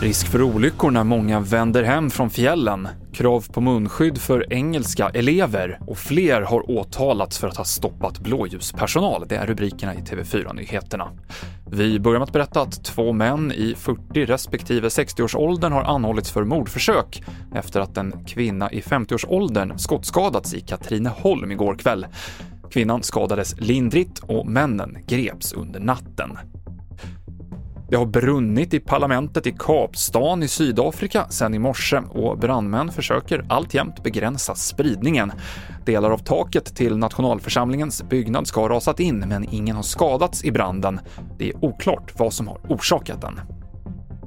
Risk för olyckor när många vänder hem från fjällen, krav på munskydd för engelska elever och fler har åtalats för att ha stoppat blåljuspersonal. Det är rubrikerna i TV4-nyheterna. Vi börjar med att berätta att två män i 40 respektive 60-årsåldern har anhållits för mordförsök efter att en kvinna i 50-årsåldern skottskadats i Katrineholm igår kväll. Kvinnan skadades lindrigt och männen greps under natten. Det har brunnit i parlamentet i Kapstaden i Sydafrika sedan i morse och brandmän försöker alltjämt begränsa spridningen. Delar av taket till nationalförsamlingens byggnad ska ha rasat in, men ingen har skadats i branden. Det är oklart vad som har orsakat den.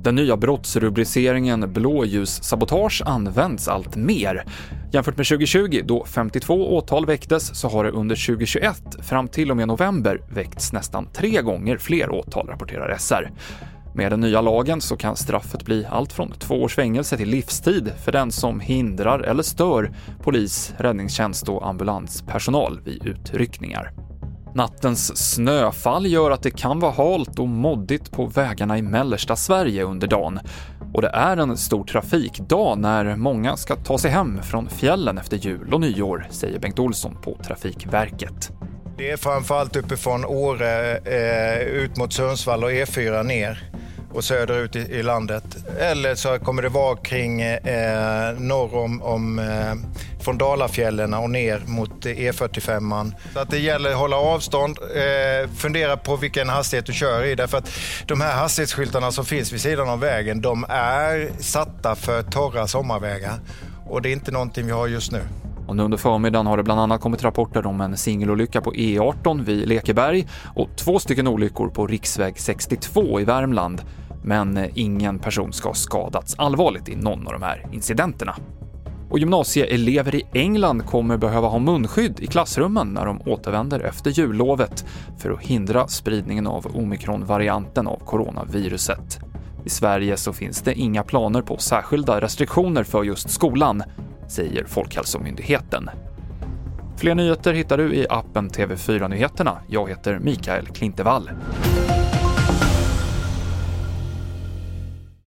Den nya brottsrubriceringen blåljussabotage används allt mer. Jämfört med 2020, då 52 åtal väcktes, så har det under 2021 fram till och med november väckts nästan tre gånger fler åtal, rapporterar SR. Med den nya lagen så kan straffet bli allt från två års fängelse till livstid för den som hindrar eller stör polis, räddningstjänst och ambulanspersonal vid utryckningar. Nattens snöfall gör att det kan vara halt och moddigt på vägarna i mellersta Sverige under dagen. Och det är en stor trafikdag när många ska ta sig hem från fjällen efter jul och nyår, säger Bengt Olsson på Trafikverket. Det är framförallt uppifrån Åre eh, ut mot Sundsvall och E4 ner och söderut i, i landet. Eller så kommer det vara kring eh, norr om, om eh, från Dalafjällen och ner mot E45. Så att det gäller att hålla avstånd, eh, fundera på vilken hastighet du kör i. Därför att de här hastighetsskyltarna som finns vid sidan av vägen, de är satta för torra sommarvägar. Och det är inte någonting vi har just nu. Och nu under förmiddagen har det bland annat kommit rapporter om en singelolycka på E18 vid Lekeberg och två stycken olyckor på riksväg 62 i Värmland. Men eh, ingen person ska ha skadats allvarligt i någon av de här incidenterna. Och gymnasieelever i England kommer behöva ha munskydd i klassrummen när de återvänder efter jullovet för att hindra spridningen av omikronvarianten av coronaviruset. I Sverige så finns det inga planer på särskilda restriktioner för just skolan, säger Folkhälsomyndigheten. Fler nyheter hittar du i appen TV4 Nyheterna. Jag heter Mikael Klintevall.